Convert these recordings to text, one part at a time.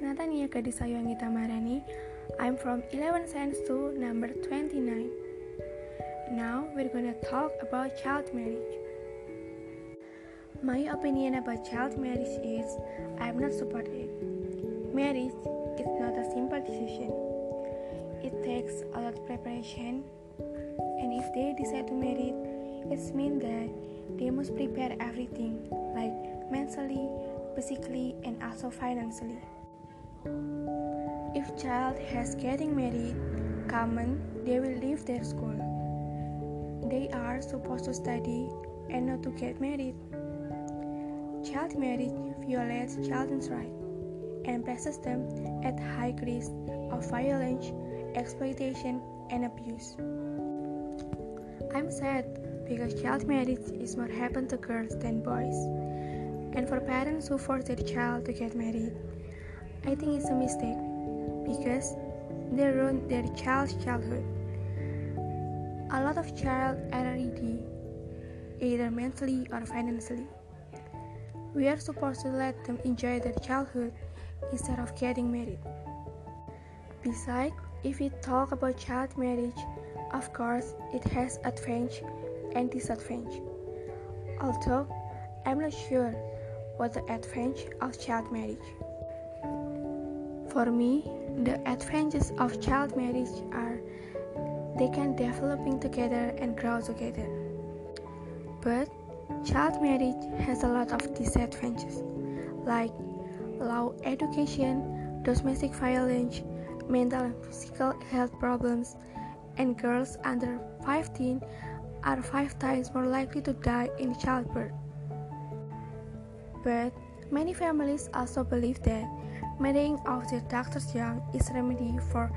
Natania Kadisayangita Marani. I'm from 11 Science to number 29. Now we're gonna talk about child marriage. My opinion about child marriage is I'm not support it. Marriage is not a simple decision. It takes a lot of preparation and if they decide to marry it means that they must prepare everything like mentally physically and also financially. If child has getting married common they will leave their school. They are supposed to study and not to get married. Child marriage violates children's rights and places them at high risk of violence exploitation and abuse. I'm sad because child marriage is more happen to girls than boys. And for parents who force their child to get married, I think it's a mistake because they ruin their child's childhood. A lot of child are either mentally or financially. We are supposed to let them enjoy their childhood instead of getting married. Besides, if we talk about child marriage, of course, it has advantage and disadvantage. Although I'm not sure what the advantage of child marriage. For me, the advantages of child marriage are they can developing together and grow together. But child marriage has a lot of disadvantages like low education, domestic violence, mental and physical health problems, and girls under 15 are five times more likely to die in childbirth. But many families also believe that marrying off their daughters young is remedy for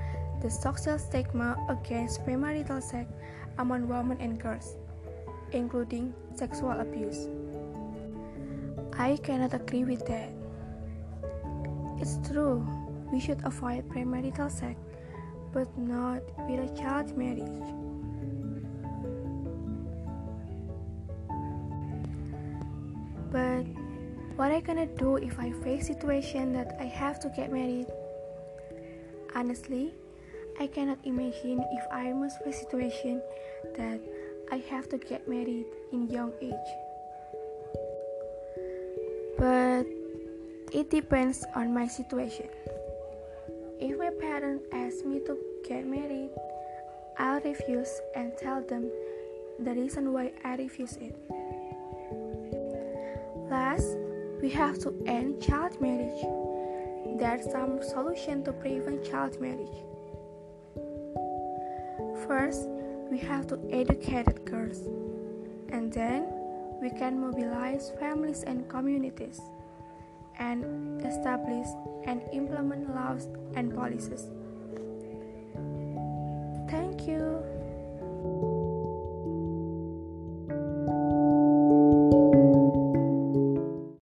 the social stigma against premarital sex among women and girls, including sexual abuse. I cannot agree with that. It's true, we should avoid premarital sex but not with a child marriage. But what I gonna do if I face situation that I have to get married? Honestly, I cannot imagine if I must face situation that I have to get married in young age. But it depends on my situation. If my parents ask me to get married, I'll refuse and tell them the reason why I refuse it. Last, we have to end child marriage. There's some solution to prevent child marriage. First, we have to educate girls, and then we can mobilize families and communities and establish and implement laws and policies. Thank you.